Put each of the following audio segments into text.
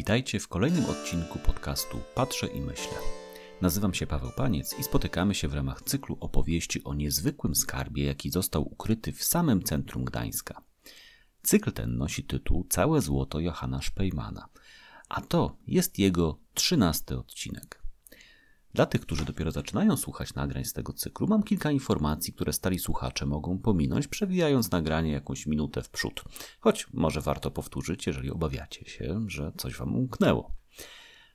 Witajcie w kolejnym odcinku podcastu Patrzę i Myślę. Nazywam się Paweł Paniec i spotykamy się w ramach cyklu opowieści o niezwykłym skarbie, jaki został ukryty w samym centrum Gdańska. Cykl ten nosi tytuł Całe złoto Johanna Szpejmana, a to jest jego trzynasty odcinek. Dla tych, którzy dopiero zaczynają słuchać nagrań z tego cyklu, mam kilka informacji, które stali słuchacze mogą pominąć, przewijając nagranie jakąś minutę w przód. Choć może warto powtórzyć, jeżeli obawiacie się, że coś wam umknęło.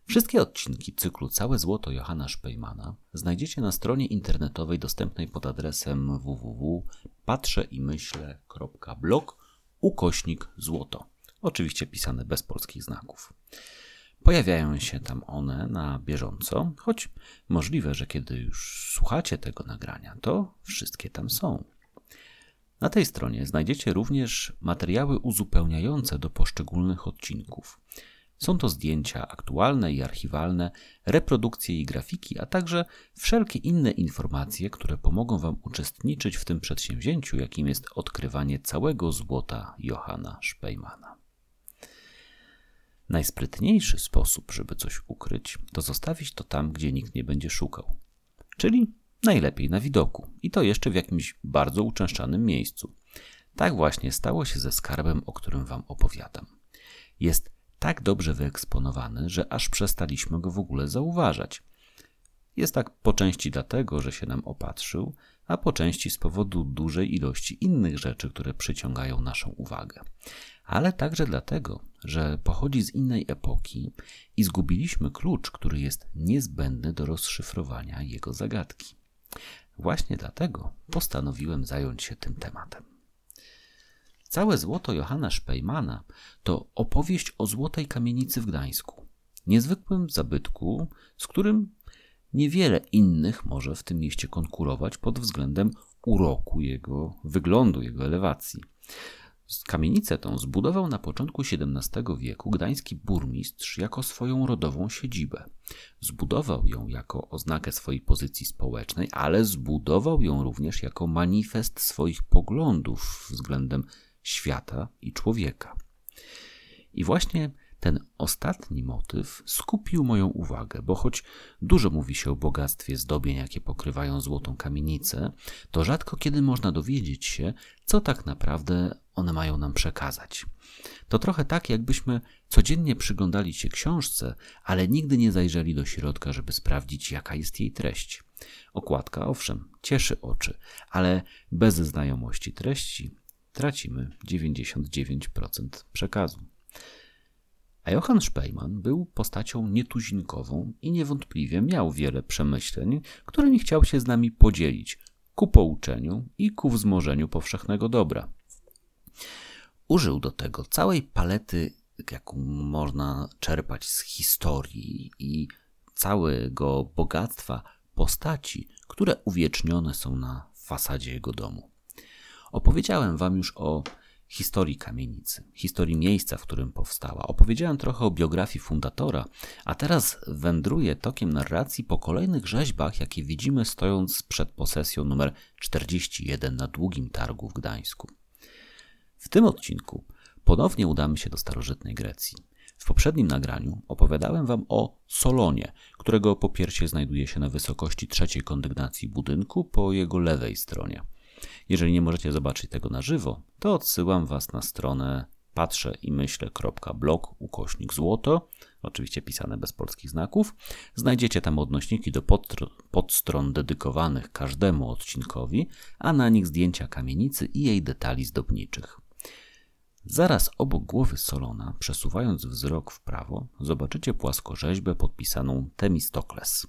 Wszystkie odcinki cyklu Całe Złoto Johanna Szpejmana znajdziecie na stronie internetowej dostępnej pod adresem www.patrzeimyśle.blog ukośnik złoto. Oczywiście pisane bez polskich znaków. Pojawiają się tam one na bieżąco, choć możliwe, że kiedy już słuchacie tego nagrania, to wszystkie tam są. Na tej stronie znajdziecie również materiały uzupełniające do poszczególnych odcinków. Są to zdjęcia aktualne i archiwalne, reprodukcje i grafiki, a także wszelkie inne informacje, które pomogą Wam uczestniczyć w tym przedsięwzięciu, jakim jest odkrywanie całego złota Johanna Szpejmana. Najsprytniejszy sposób, żeby coś ukryć, to zostawić to tam, gdzie nikt nie będzie szukał. Czyli najlepiej na widoku i to jeszcze w jakimś bardzo uczęszczanym miejscu. Tak właśnie stało się ze skarbem, o którym Wam opowiadam. Jest tak dobrze wyeksponowany, że aż przestaliśmy go w ogóle zauważać. Jest tak po części dlatego, że się nam opatrzył, a po części z powodu dużej ilości innych rzeczy, które przyciągają naszą uwagę. Ale także dlatego, że pochodzi z innej epoki i zgubiliśmy klucz, który jest niezbędny do rozszyfrowania jego zagadki. Właśnie dlatego postanowiłem zająć się tym tematem. Całe złoto Johanna Szpejmana to opowieść o złotej kamienicy w Gdańsku. Niezwykłym zabytku, z którym niewiele innych może w tym mieście konkurować pod względem uroku jego wyglądu, jego elewacji. Kamienicę tą zbudował na początku XVII wieku gdański burmistrz jako swoją rodową siedzibę. Zbudował ją jako oznakę swojej pozycji społecznej, ale zbudował ją również jako manifest swoich poglądów względem świata i człowieka. I właśnie ten ostatni motyw skupił moją uwagę, bo choć dużo mówi się o bogactwie zdobień, jakie pokrywają złotą kamienicę, to rzadko kiedy można dowiedzieć się, co tak naprawdę one mają nam przekazać. To trochę tak, jakbyśmy codziennie przyglądali się książce, ale nigdy nie zajrzeli do środka, żeby sprawdzić, jaka jest jej treść. Okładka, owszem, cieszy oczy, ale bez znajomości treści tracimy 99% przekazu. A Johann Szpejman był postacią nietuzinkową i niewątpliwie miał wiele przemyśleń, którymi chciał się z nami podzielić ku pouczeniu i ku wzmożeniu powszechnego dobra. Użył do tego całej palety, jaką można czerpać z historii i całego bogactwa postaci, które uwiecznione są na fasadzie jego domu. Opowiedziałem Wam już o historii kamienicy, historii miejsca, w którym powstała. Opowiedziałem trochę o biografii fundatora, a teraz wędruję tokiem narracji po kolejnych rzeźbach, jakie widzimy stojąc przed posesją numer 41 na Długim Targu w Gdańsku. W tym odcinku ponownie udamy się do starożytnej Grecji. W poprzednim nagraniu opowiadałem Wam o Solonie, którego popiersie znajduje się na wysokości trzeciej kondygnacji budynku po jego lewej stronie. Jeżeli nie możecie zobaczyć tego na żywo, to odsyłam Was na stronę patrzę i myślę.blog ukośnik złoto, oczywiście pisane bez polskich znaków. Znajdziecie tam odnośniki do podstron dedykowanych każdemu odcinkowi, a na nich zdjęcia kamienicy i jej detali zdobniczych. Zaraz obok głowy Solona, przesuwając wzrok w prawo, zobaczycie płaskorzeźbę podpisaną Temistokles.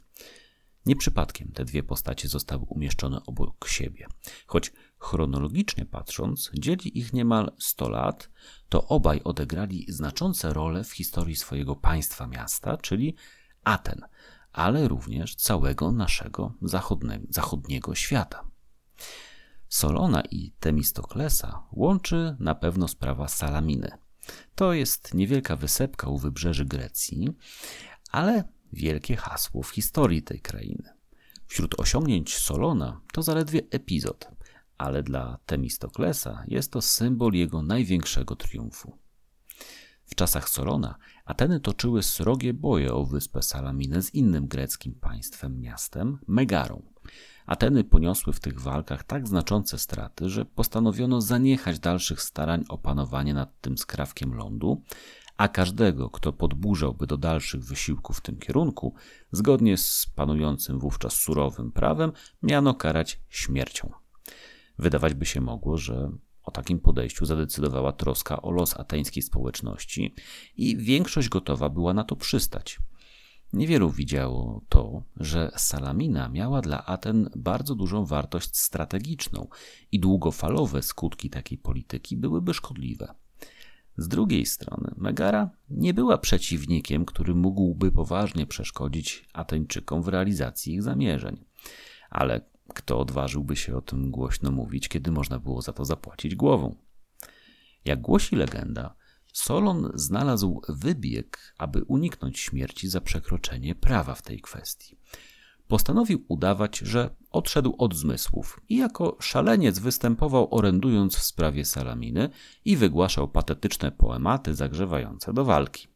Nie przypadkiem te dwie postacie zostały umieszczone obok siebie. Choć chronologicznie patrząc, dzieli ich niemal 100 lat, to obaj odegrali znaczące role w historii swojego państwa miasta, czyli Aten, ale również całego naszego zachodniego świata. Solona i Temistoklesa łączy na pewno sprawa Salaminy. To jest niewielka wysepka u wybrzeży Grecji, ale wielkie hasło w historii tej krainy. Wśród osiągnięć Solona to zaledwie epizod, ale dla Temistoklesa jest to symbol jego największego triumfu. W czasach Solona Ateny toczyły srogie boje o wyspę Salaminę z innym greckim państwem, miastem Megarą. Ateny poniosły w tych walkach tak znaczące straty, że postanowiono zaniechać dalszych starań o panowanie nad tym skrawkiem lądu, a każdego, kto podburzałby do dalszych wysiłków w tym kierunku, zgodnie z panującym wówczas surowym prawem, miano karać śmiercią. Wydawać by się mogło, że o takim podejściu zadecydowała troska o los ateńskiej społeczności i większość gotowa była na to przystać. Niewielu widziało to, że Salamina miała dla Aten bardzo dużą wartość strategiczną i długofalowe skutki takiej polityki byłyby szkodliwe. Z drugiej strony, Megara nie była przeciwnikiem, który mógłby poważnie przeszkodzić Ateńczykom w realizacji ich zamierzeń. Ale kto odważyłby się o tym głośno mówić, kiedy można było za to zapłacić głową? Jak głosi legenda, Solon znalazł wybieg, aby uniknąć śmierci za przekroczenie prawa w tej kwestii. Postanowił udawać, że odszedł od zmysłów i jako szaleniec występował orędując w sprawie Salaminy i wygłaszał patetyczne poematy zagrzewające do walki.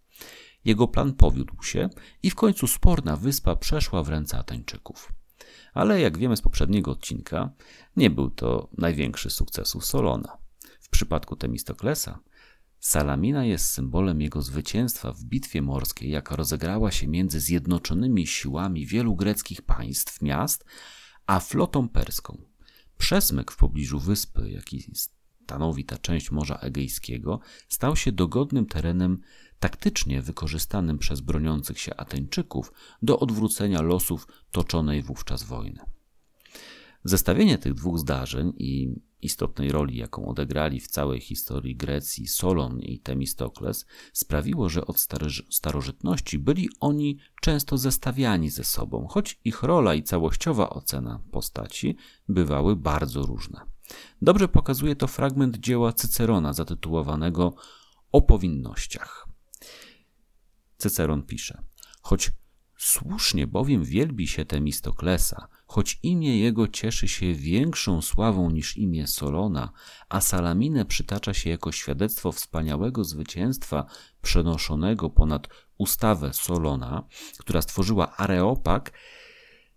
Jego plan powiódł się i w końcu sporna wyspa przeszła w ręce Ateńczyków. Ale jak wiemy z poprzedniego odcinka, nie był to największy sukcesów Solona. W przypadku Temistoklesa Salamina jest symbolem jego zwycięstwa w bitwie morskiej, jaka rozegrała się między zjednoczonymi siłami wielu greckich państw, miast, a flotą perską. Przesmyk w pobliżu wyspy, jaki stanowi ta część Morza Egejskiego, stał się dogodnym terenem taktycznie wykorzystanym przez broniących się Ateńczyków do odwrócenia losów toczonej wówczas wojny. Zestawienie tych dwóch zdarzeń i istotnej roli, jaką odegrali w całej historii Grecji Solon i Temistokles, sprawiło, że od starożytności byli oni często zestawiani ze sobą, choć ich rola i całościowa ocena postaci bywały bardzo różne. Dobrze pokazuje to fragment dzieła Cycerona zatytułowanego O powinnościach. Cyceron pisze: Choć słusznie bowiem wielbi się Temistoklesa, choć imię jego cieszy się większą sławą niż imię Solona, a Salaminę przytacza się jako świadectwo wspaniałego zwycięstwa przenoszonego ponad ustawę Solona, która stworzyła Areopag,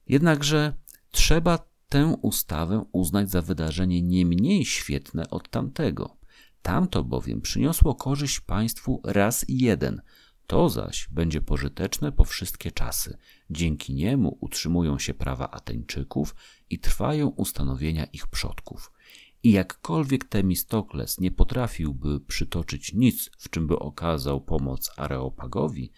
jednakże trzeba tę ustawę uznać za wydarzenie nie mniej świetne od tamtego. Tamto bowiem przyniosło korzyść państwu raz jeden – to zaś będzie pożyteczne po wszystkie czasy. Dzięki niemu utrzymują się prawa Ateńczyków i trwają ustanowienia ich przodków. I jakkolwiek Temistokles nie potrafiłby przytoczyć nic, w czym by okazał pomoc Areopagowi,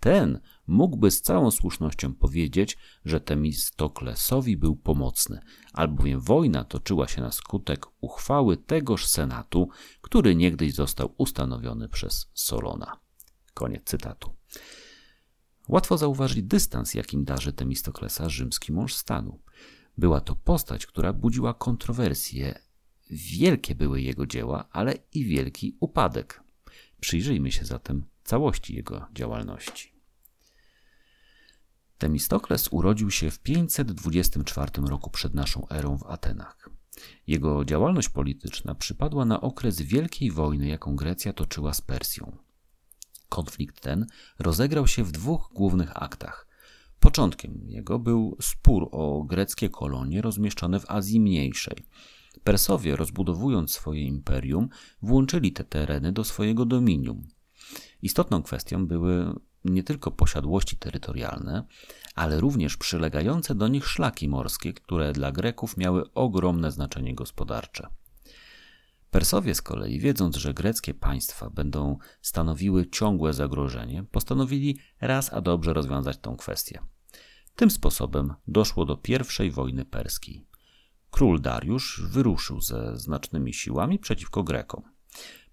ten mógłby z całą słusznością powiedzieć, że Temistoklesowi był pomocny, albowiem wojna toczyła się na skutek uchwały tegoż senatu, który niegdyś został ustanowiony przez Solona. Koniec cytatu. Łatwo zauważyć dystans, jakim darzy Temistoklesa rzymski mąż stanu. Była to postać, która budziła kontrowersje. Wielkie były jego dzieła, ale i wielki upadek. Przyjrzyjmy się zatem całości jego działalności. Temistokles urodził się w 524 roku przed naszą erą w Atenach. Jego działalność polityczna przypadła na okres wielkiej wojny, jaką Grecja toczyła z Persją. Konflikt ten rozegrał się w dwóch głównych aktach. Początkiem jego był spór o greckie kolonie rozmieszczone w Azji Mniejszej. Persowie, rozbudowując swoje imperium, włączyli te tereny do swojego dominium. Istotną kwestią były nie tylko posiadłości terytorialne, ale również przylegające do nich szlaki morskie, które dla Greków miały ogromne znaczenie gospodarcze. Persowie z kolei, wiedząc, że greckie państwa będą stanowiły ciągłe zagrożenie, postanowili raz a dobrze rozwiązać tę kwestię. Tym sposobem doszło do pierwszej wojny perskiej. Król Dariusz wyruszył ze znacznymi siłami przeciwko Grekom.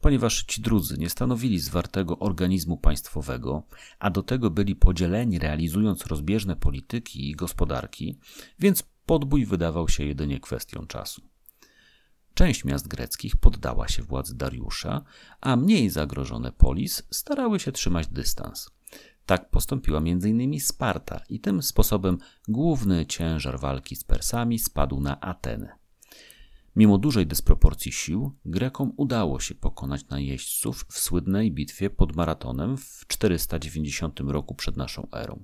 Ponieważ ci drudzy nie stanowili zwartego organizmu państwowego, a do tego byli podzieleni realizując rozbieżne polityki i gospodarki, więc podbój wydawał się jedynie kwestią czasu. Część miast greckich poddała się władzy Dariusza, a mniej zagrożone polis starały się trzymać dystans. Tak postąpiła m.in. Sparta i tym sposobem główny ciężar walki z Persami spadł na Atenę. Mimo dużej dysproporcji sił, Grekom udało się pokonać najeźdźców w słynnej bitwie pod Maratonem w 490 roku przed naszą erą.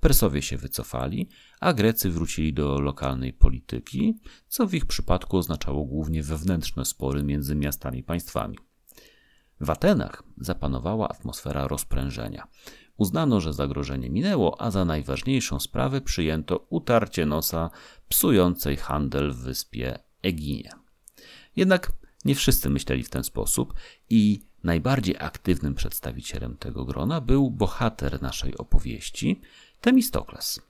Persowie się wycofali, a Grecy wrócili do lokalnej polityki, co w ich przypadku oznaczało głównie wewnętrzne spory między miastami i państwami. W Atenach zapanowała atmosfera rozprężenia. Uznano, że zagrożenie minęło, a za najważniejszą sprawę przyjęto utarcie nosa psującej handel w wyspie Eginie. Jednak nie wszyscy myśleli w ten sposób i najbardziej aktywnym przedstawicielem tego grona był bohater naszej opowieści, Temistokles.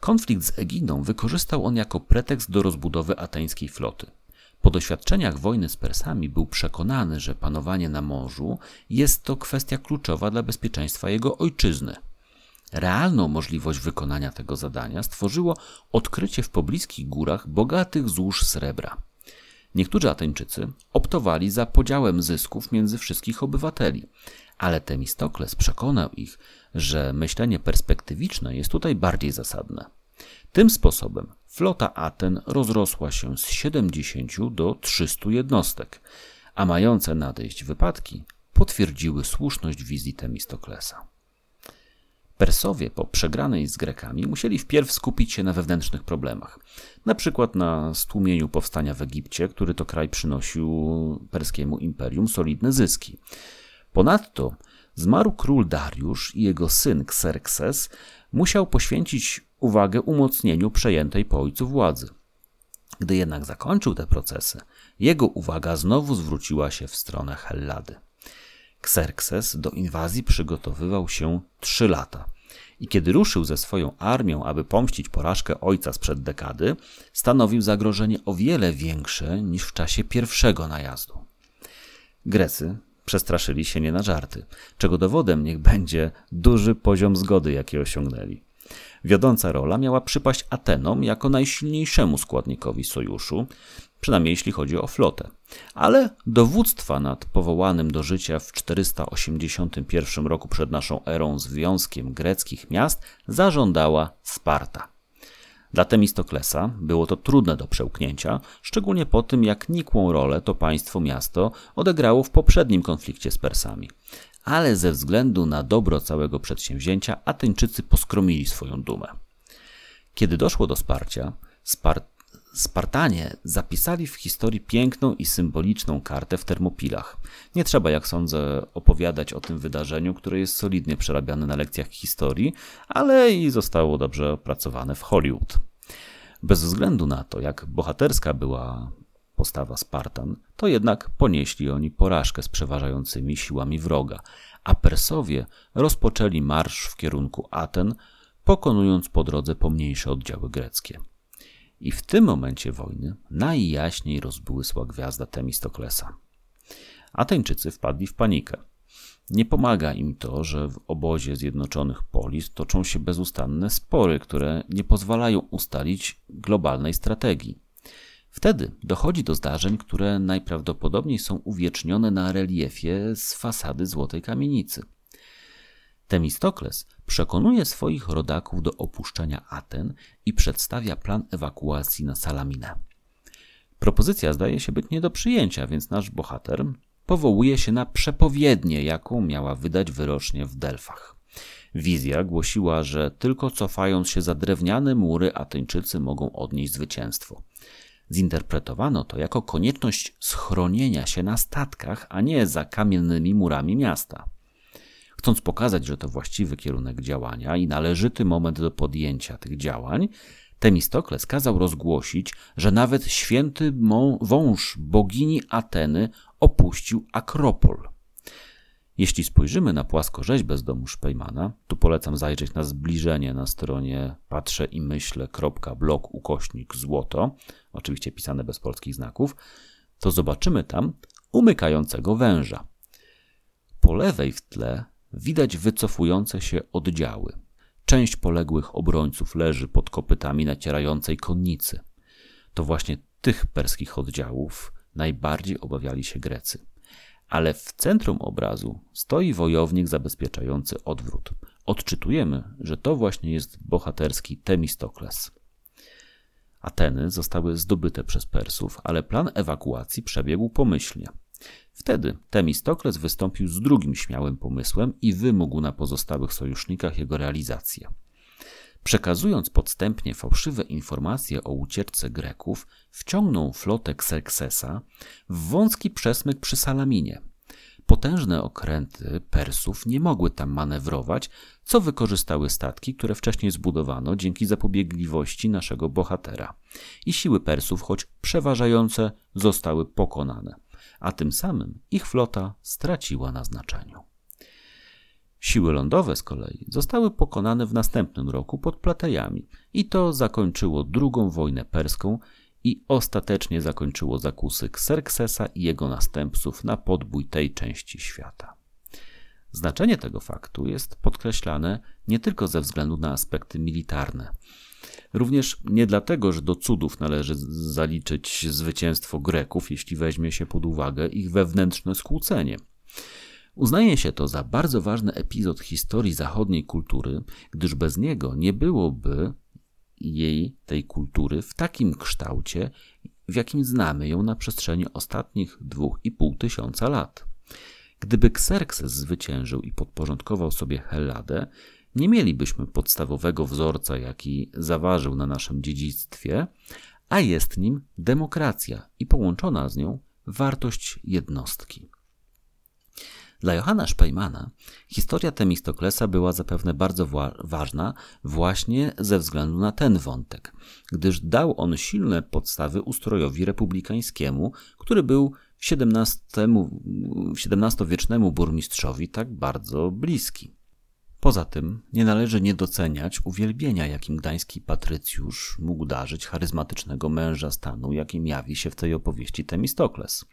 Konflikt z Eginą wykorzystał on jako pretekst do rozbudowy ateńskiej floty. Po doświadczeniach wojny z Persami był przekonany, że panowanie na morzu jest to kwestia kluczowa dla bezpieczeństwa jego ojczyzny. Realną możliwość wykonania tego zadania stworzyło odkrycie w pobliskich górach bogatych złóż srebra. Niektórzy Ateńczycy optowali za podziałem zysków między wszystkich obywateli, ale Temistokles przekonał ich, że myślenie perspektywiczne jest tutaj bardziej zasadne. Tym sposobem flota Aten rozrosła się z 70 do 300 jednostek, a mające nadejść wypadki potwierdziły słuszność wizji Temistoklesa. Persowie po przegranej z Grekami musieli wpierw skupić się na wewnętrznych problemach, na przykład na stłumieniu powstania w Egipcie, który to kraj przynosił perskiemu imperium solidne zyski. Ponadto zmarł król Dariusz i jego syn Xerxes musiał poświęcić uwagę umocnieniu przejętej po ojcu władzy. Gdy jednak zakończył te procesy, jego uwaga znowu zwróciła się w stronę Hellady. Xerxes do inwazji przygotowywał się trzy lata. I kiedy ruszył ze swoją armią, aby pomścić porażkę ojca sprzed dekady, stanowił zagrożenie o wiele większe niż w czasie pierwszego najazdu. Grecy przestraszyli się nie na żarty, czego dowodem niech będzie duży poziom zgody, jaki osiągnęli. Wiodąca rola miała przypaść Atenom jako najsilniejszemu składnikowi sojuszu, przynajmniej jeśli chodzi o flotę. Ale dowództwa nad powołanym do życia w 481 roku przed naszą erą Związkiem Greckich Miast zażądała Sparta. Dla Temistoklesa było to trudne do przełknięcia, szczególnie po tym, jak nikłą rolę to państwo miasto odegrało w poprzednim konflikcie z Persami. Ale ze względu na dobro całego przedsięwzięcia Ateńczycy poskromili swoją dumę. Kiedy doszło do sparcia, Spart Spartanie zapisali w historii piękną i symboliczną kartę w Termopilach. Nie trzeba, jak sądzę, opowiadać o tym wydarzeniu, które jest solidnie przerabiane na lekcjach historii, ale i zostało dobrze opracowane w Hollywood. Bez względu na to, jak bohaterska była postawa Spartan, to jednak ponieśli oni porażkę z przeważającymi siłami wroga, a Persowie rozpoczęli marsz w kierunku Aten, pokonując po drodze pomniejsze oddziały greckie. I w tym momencie wojny najjaśniej rozbłysła gwiazda Temistoklesa. Ateńczycy wpadli w panikę. Nie pomaga im to, że w obozie Zjednoczonych Polis toczą się bezustanne spory, które nie pozwalają ustalić globalnej strategii. Wtedy dochodzi do zdarzeń, które najprawdopodobniej są uwiecznione na reliefie z fasady Złotej Kamienicy. Temistokles przekonuje swoich rodaków do opuszczenia Aten i przedstawia plan ewakuacji na Salaminę. Propozycja zdaje się być nie do przyjęcia, więc nasz bohater powołuje się na przepowiednię, jaką miała wydać wyrocznie w Delfach. Wizja głosiła, że tylko cofając się za drewniane mury Ateńczycy mogą odnieść zwycięstwo. Zinterpretowano to jako konieczność schronienia się na statkach, a nie za kamiennymi murami miasta. Chcąc pokazać, że to właściwy kierunek działania i należyty moment do podjęcia tych działań, Temistokles kazał rozgłosić, że nawet święty wąż bogini Ateny opuścił Akropol. Jeśli spojrzymy na płaskorzeźbę z domu Szpejmana, tu polecam zajrzeć na zbliżenie na stronie patrzę i myślę.blog ukośnik złoto, oczywiście pisane bez polskich znaków, to zobaczymy tam umykającego węża. Po lewej w tle widać wycofujące się oddziały. Część poległych obrońców leży pod kopytami nacierającej konnicy. To właśnie tych perskich oddziałów najbardziej obawiali się Grecy. Ale w centrum obrazu stoi wojownik zabezpieczający odwrót. Odczytujemy, że to właśnie jest bohaterski Temistokles. Ateny zostały zdobyte przez Persów, ale plan ewakuacji przebiegł pomyślnie. Wtedy Temistokles wystąpił z drugim śmiałym pomysłem i wymógł na pozostałych sojusznikach jego realizację. Przekazując podstępnie fałszywe informacje o ucieczce Greków, wciągnął flotę Xerxesa w wąski przesmyk przy Salaminie. Potężne okręty Persów nie mogły tam manewrować, co wykorzystały statki, które wcześniej zbudowano dzięki zapobiegliwości naszego bohatera. I siły Persów, choć przeważające, zostały pokonane, a tym samym ich flota straciła na znaczeniu. Siły lądowe z kolei zostały pokonane w następnym roku pod Platejami i to zakończyło drugą wojnę perską i ostatecznie zakończyło zakusy Xerxesa i jego następców na podbój tej części świata. Znaczenie tego faktu jest podkreślane nie tylko ze względu na aspekty militarne. Również nie dlatego, że do cudów należy zaliczyć zwycięstwo Greków, jeśli weźmie się pod uwagę ich wewnętrzne skłócenie. Uznaje się to za bardzo ważny epizod historii zachodniej kultury, gdyż bez niego nie byłoby jej, tej kultury, w takim kształcie, w jakim znamy ją na przestrzeni ostatnich dwóch i pół tysiąca lat. Gdyby Xerxes zwyciężył i podporządkował sobie Helladę, nie mielibyśmy podstawowego wzorca, jaki zaważył na naszym dziedzictwie, a jest nim demokracja i połączona z nią wartość jednostki. Dla Johanna Szpejmana historia Temistoklesa była zapewne bardzo ważna właśnie ze względu na ten wątek, gdyż dał on silne podstawy ustrojowi republikańskiemu, który był XVII-wiecznemu burmistrzowi tak bardzo bliski. Poza tym nie należy nie doceniać uwielbienia, jakim gdański patrycjusz mógł darzyć charyzmatycznego męża stanu, jakim jawi się w tej opowieści Temistokles.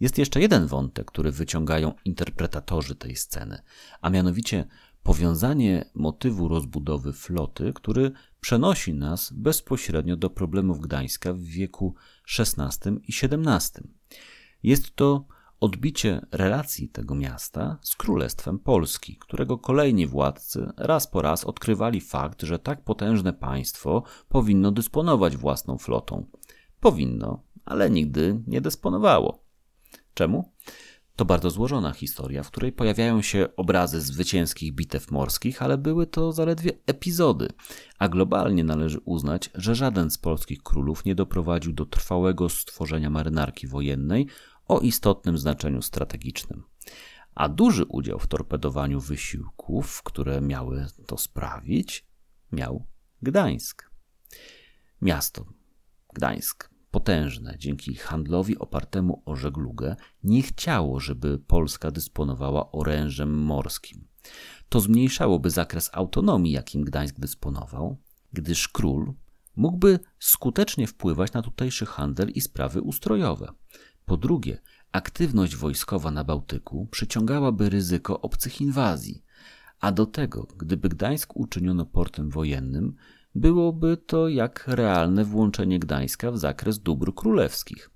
Jest jeszcze jeden wątek, który wyciągają interpretatorzy tej sceny, a mianowicie powiązanie motywu rozbudowy floty, który przenosi nas bezpośrednio do problemów Gdańska w wieku XVI i XVII. Jest to odbicie relacji tego miasta z Królestwem Polski, którego kolejni władcy raz po raz odkrywali fakt, że tak potężne państwo powinno dysponować własną flotą. Powinno, ale nigdy nie dysponowało. Czemu? To bardzo złożona historia, w której pojawiają się obrazy zwycięskich bitew morskich, ale były to zaledwie epizody, a globalnie należy uznać, że żaden z polskich królów nie doprowadził do trwałego stworzenia marynarki wojennej o istotnym znaczeniu strategicznym. A duży udział w torpedowaniu wysiłków, które miały to sprawić, miał Gdańsk. Miasto Gdańsk potężne dzięki handlowi opartemu o żeglugę, nie chciało, żeby Polska dysponowała orężem morskim. To zmniejszałoby zakres autonomii, jakim Gdańsk dysponował, gdyż król mógłby skutecznie wpływać na tutejszy handel i sprawy ustrojowe. Po drugie, aktywność wojskowa na Bałtyku przyciągałaby ryzyko obcych inwazji, a do tego, gdyby Gdańsk uczyniono portem wojennym, byłoby to jak realne włączenie Gdańska w zakres dóbr królewskich.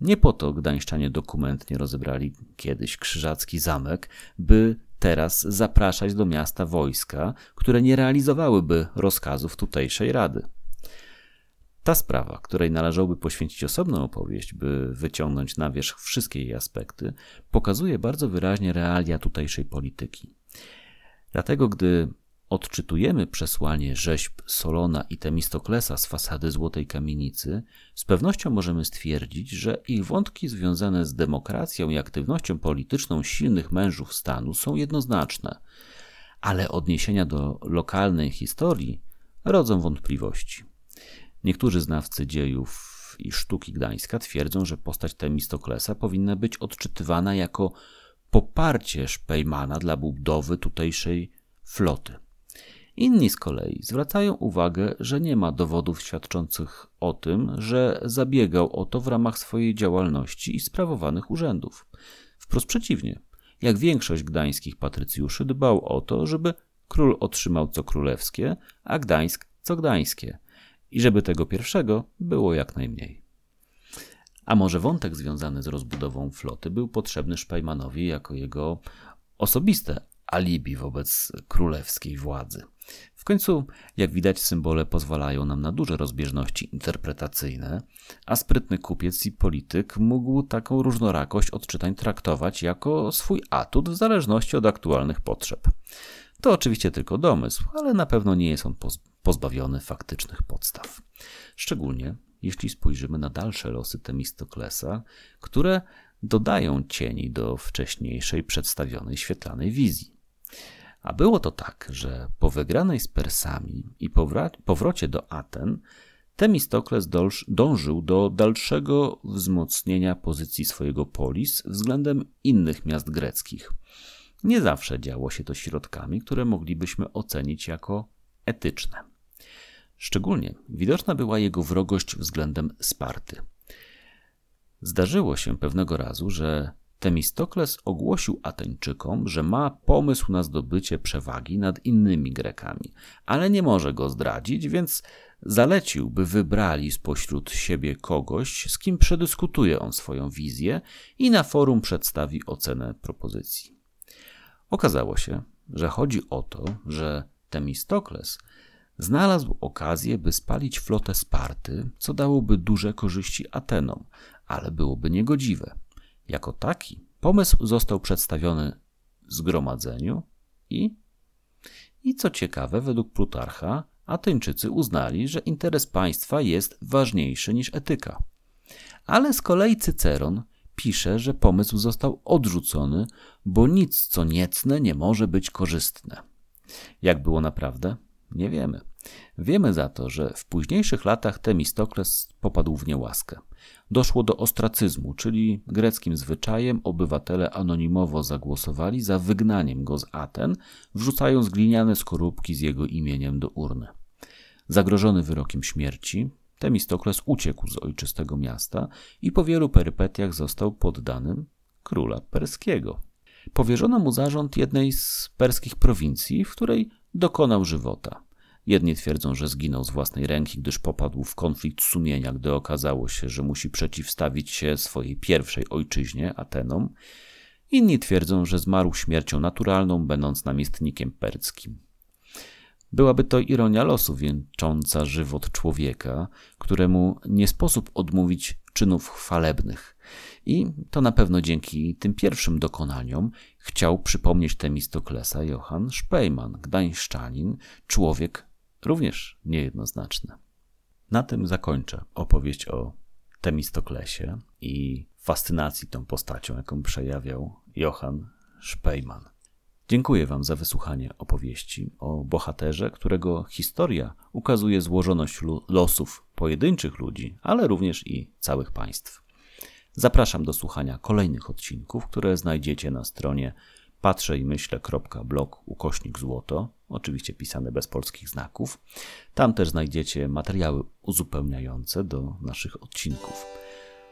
Nie po to gdańszczanie dokumentnie rozebrali kiedyś krzyżacki zamek, by teraz zapraszać do miasta wojska, które nie realizowałyby rozkazów tutejszej rady. Ta sprawa, której należałoby poświęcić osobną opowieść, by wyciągnąć na wierzch wszystkie jej aspekty, pokazuje bardzo wyraźnie realia tutejszej polityki. Dlatego, gdy odczytujemy przesłanie rzeźb Solona i Temistoklesa z fasady Złotej Kamienicy, z pewnością możemy stwierdzić, że ich wątki związane z demokracją i aktywnością polityczną silnych mężów stanu są jednoznaczne, ale odniesienia do lokalnej historii rodzą wątpliwości. Niektórzy znawcy dziejów i sztuki Gdańska twierdzą, że postać Temistoklesa powinna być odczytywana jako poparcie Szpejmana dla budowy tutejszej floty. Inni z kolei zwracają uwagę, że nie ma dowodów świadczących o tym, że zabiegał o to w ramach swojej działalności i sprawowanych urzędów. Wprost przeciwnie, jak większość gdańskich patrycjuszy dbał o to, żeby król otrzymał co królewskie, a Gdańsk co gdańskie i żeby tego pierwszego było jak najmniej. A może wątek związany z rozbudową floty był potrzebny Szpajmanowi jako jego osobiste alibi wobec królewskiej władzy. W końcu, jak widać, symbole pozwalają nam na duże rozbieżności interpretacyjne, a sprytny kupiec i polityk mógł taką różnorakość odczytań traktować jako swój atut w zależności od aktualnych potrzeb. To oczywiście tylko domysł, ale na pewno nie jest on pozbawiony faktycznych podstaw. Szczególnie jeśli spojrzymy na dalsze losy Temistoklesa, które dodają cieni do wcześniejszej przedstawionej świetlanej wizji. A było to tak, że po wygranej z Persami i powrocie do Aten, Temistokles dążył do dalszego wzmocnienia pozycji swojego polis względem innych miast greckich. Nie zawsze działo się to środkami, które moglibyśmy ocenić jako etyczne. Szczególnie widoczna była jego wrogość względem Sparty. Zdarzyło się pewnego razu, że Temistokles ogłosił Ateńczykom, że ma pomysł na zdobycie przewagi nad innymi Grekami, ale nie może go zdradzić, więc zalecił, by wybrali spośród siebie kogoś, z kim przedyskutuje on swoją wizję i na forum przedstawi ocenę propozycji. Okazało się, że chodzi o to, że Temistokles znalazł okazję, by spalić flotę Sparty, co dałoby duże korzyści Atenom, ale byłoby niegodziwe. Jako taki pomysł został przedstawiony zgromadzeniu i, i co ciekawe, według Plutarcha, Ateńczycy uznali, że interes państwa jest ważniejszy niż etyka. Ale z kolei Cyceron pisze, że pomysł został odrzucony, bo nic co niecne nie może być korzystne. Jak było naprawdę? Nie wiemy. Wiemy za to, że w późniejszych latach Temistokles popadł w niełaskę. Doszło do ostracyzmu, czyli greckim zwyczajem obywatele anonimowo zagłosowali za wygnaniem go z Aten, wrzucając gliniane skorupki z jego imieniem do urny. Zagrożony wyrokiem śmierci, Temistokles uciekł z ojczystego miasta i po wielu perypetiach został poddanym króla perskiego. Powierzono mu zarząd jednej z perskich prowincji, w której dokonał żywota. Jedni twierdzą, że zginął z własnej ręki, gdyż popadł w konflikt sumienia, gdy okazało się, że musi przeciwstawić się swojej pierwszej ojczyźnie, Atenom. Inni twierdzą, że zmarł śmiercią naturalną, będąc namiestnikiem perskim. Byłaby to ironia losu wieńcząca żywot człowieka, któremu nie sposób odmówić czynów chwalebnych. I to na pewno dzięki tym pierwszym dokonaniom chciał przypomnieć Temistoklesa Johann Szpejman, gdańszczanin, człowiek również niejednoznaczny. Na tym zakończę opowieść o Temistoklesie i fascynacji tą postacią, jaką przejawiał Johann Szpejman. Dziękuję Wam za wysłuchanie opowieści o bohaterze, którego historia ukazuje złożoność losów pojedynczych ludzi, ale również i całych państw. Zapraszam do słuchania kolejnych odcinków, które znajdziecie na stronie patrzę i myślę.blog ukośnik złoto, oczywiście pisane bez polskich znaków. Tam też znajdziecie materiały uzupełniające do naszych odcinków.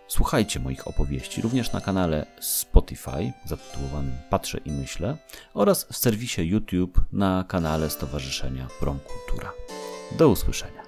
Słuchajcie moich opowieści również na kanale Spotify zatytułowanym Patrzę i Myślę oraz w serwisie YouTube na kanale Stowarzyszenia Prom Kultura. Do usłyszenia.